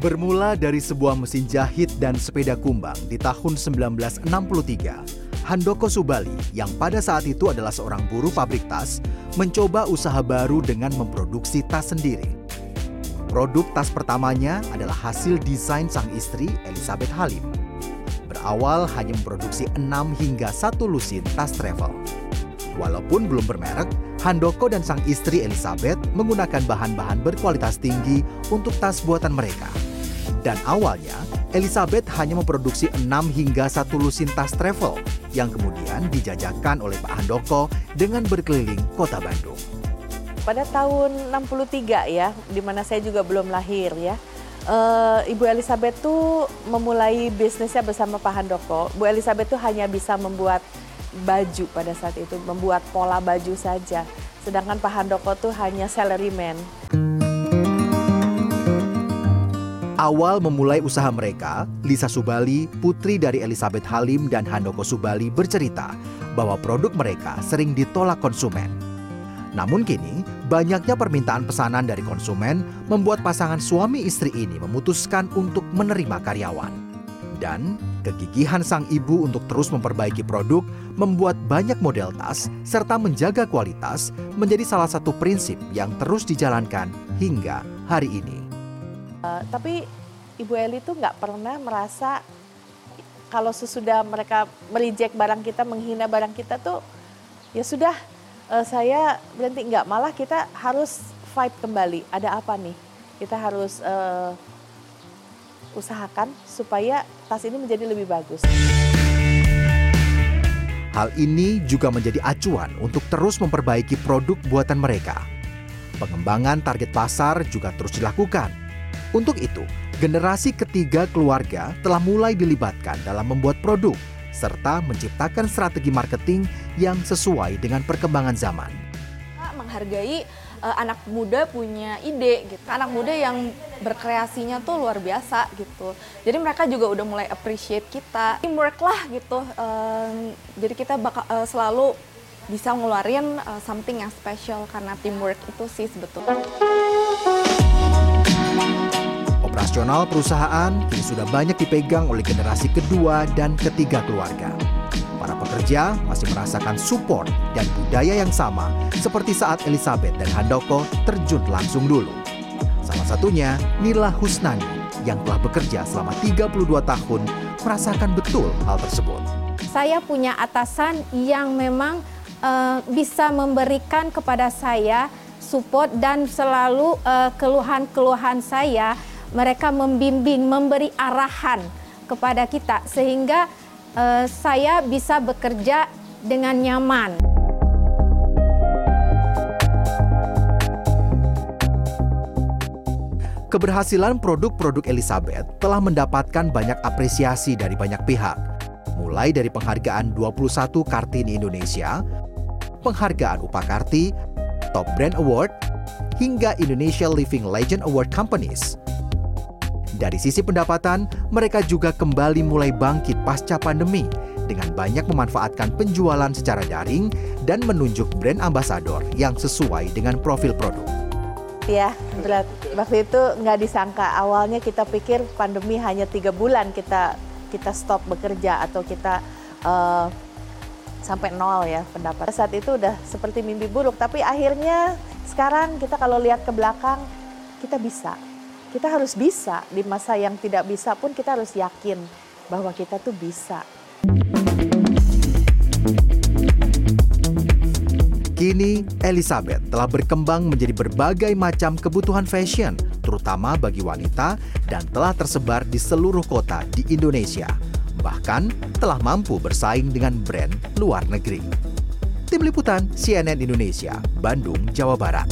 Bermula dari sebuah mesin jahit dan sepeda kumbang di tahun 1963, Handoko Subali yang pada saat itu adalah seorang buruh pabrik tas mencoba usaha baru dengan memproduksi tas sendiri. Produk tas pertamanya adalah hasil desain sang istri Elizabeth Halim. Berawal hanya memproduksi 6 hingga 1 lusin tas travel. Walaupun belum bermerek, Handoko dan sang istri Elizabeth menggunakan bahan-bahan berkualitas tinggi untuk tas buatan mereka. Dan awalnya, Elizabeth hanya memproduksi 6 hingga 1 lusin tas travel yang kemudian dijajakan oleh Pak Handoko dengan berkeliling kota Bandung. Pada tahun 63 ya, di mana saya juga belum lahir ya. Uh, Ibu Elizabeth tuh memulai bisnisnya bersama Pak Handoko. Bu Elizabeth tuh hanya bisa membuat baju pada saat itu, membuat pola baju saja. Sedangkan Pak Handoko tuh hanya salaryman. Awal memulai usaha mereka, Lisa Subali, putri dari Elizabeth Halim dan Handoko Subali bercerita bahwa produk mereka sering ditolak konsumen. Namun kini, banyaknya permintaan pesanan dari konsumen membuat pasangan suami istri ini memutuskan untuk menerima karyawan. Dan kegigihan sang ibu untuk terus memperbaiki produk membuat banyak model tas serta menjaga kualitas menjadi salah satu prinsip yang terus dijalankan hingga hari ini. Uh, tapi Ibu Eli tuh nggak pernah merasa kalau sesudah mereka merijek barang kita, menghina barang kita tuh ya sudah uh, saya berhenti nggak malah kita harus fight kembali. Ada apa nih? Kita harus uh, usahakan supaya tas ini menjadi lebih bagus. Hal ini juga menjadi acuan untuk terus memperbaiki produk buatan mereka. Pengembangan target pasar juga terus dilakukan untuk itu, generasi ketiga keluarga telah mulai dilibatkan dalam membuat produk serta menciptakan strategi marketing yang sesuai dengan perkembangan zaman. Menghargai uh, anak muda punya ide gitu. Anak muda yang berkreasinya tuh luar biasa gitu. Jadi mereka juga udah mulai appreciate kita. Teamwork lah gitu. Uh, jadi kita bakal uh, selalu bisa ngeluarin uh, something yang special karena teamwork itu sih sebetulnya. Operasional perusahaan kini sudah banyak dipegang oleh generasi kedua dan ketiga keluarga. Para pekerja masih merasakan support dan budaya yang sama seperti saat Elizabeth dan Handoko terjun langsung dulu. Salah satunya Nila Husnani yang telah bekerja selama 32 tahun merasakan betul hal tersebut. Saya punya atasan yang memang uh, bisa memberikan kepada saya support dan selalu uh, keluhan-keluhan saya mereka membimbing, memberi arahan kepada kita sehingga uh, saya bisa bekerja dengan nyaman. Keberhasilan produk-produk Elizabeth telah mendapatkan banyak apresiasi dari banyak pihak. Mulai dari penghargaan 21 Kartini Indonesia, penghargaan Upakarti, Top Brand Award, hingga Indonesia Living Legend Award Companies. Dari sisi pendapatan, mereka juga kembali mulai bangkit pasca pandemi dengan banyak memanfaatkan penjualan secara daring dan menunjuk brand ambasador yang sesuai dengan profil produk. Ya, berat. Waktu itu nggak disangka. Awalnya kita pikir pandemi hanya tiga bulan kita kita stop bekerja atau kita uh, sampai nol ya pendapat. Saat itu udah seperti mimpi buruk, tapi akhirnya sekarang kita kalau lihat ke belakang kita bisa kita harus bisa di masa yang tidak bisa pun kita harus yakin bahwa kita tuh bisa. Kini, Elizabeth telah berkembang menjadi berbagai macam kebutuhan fashion, terutama bagi wanita, dan telah tersebar di seluruh kota di Indonesia. Bahkan telah mampu bersaing dengan brand luar negeri. Tim Liputan CNN Indonesia, Bandung, Jawa Barat.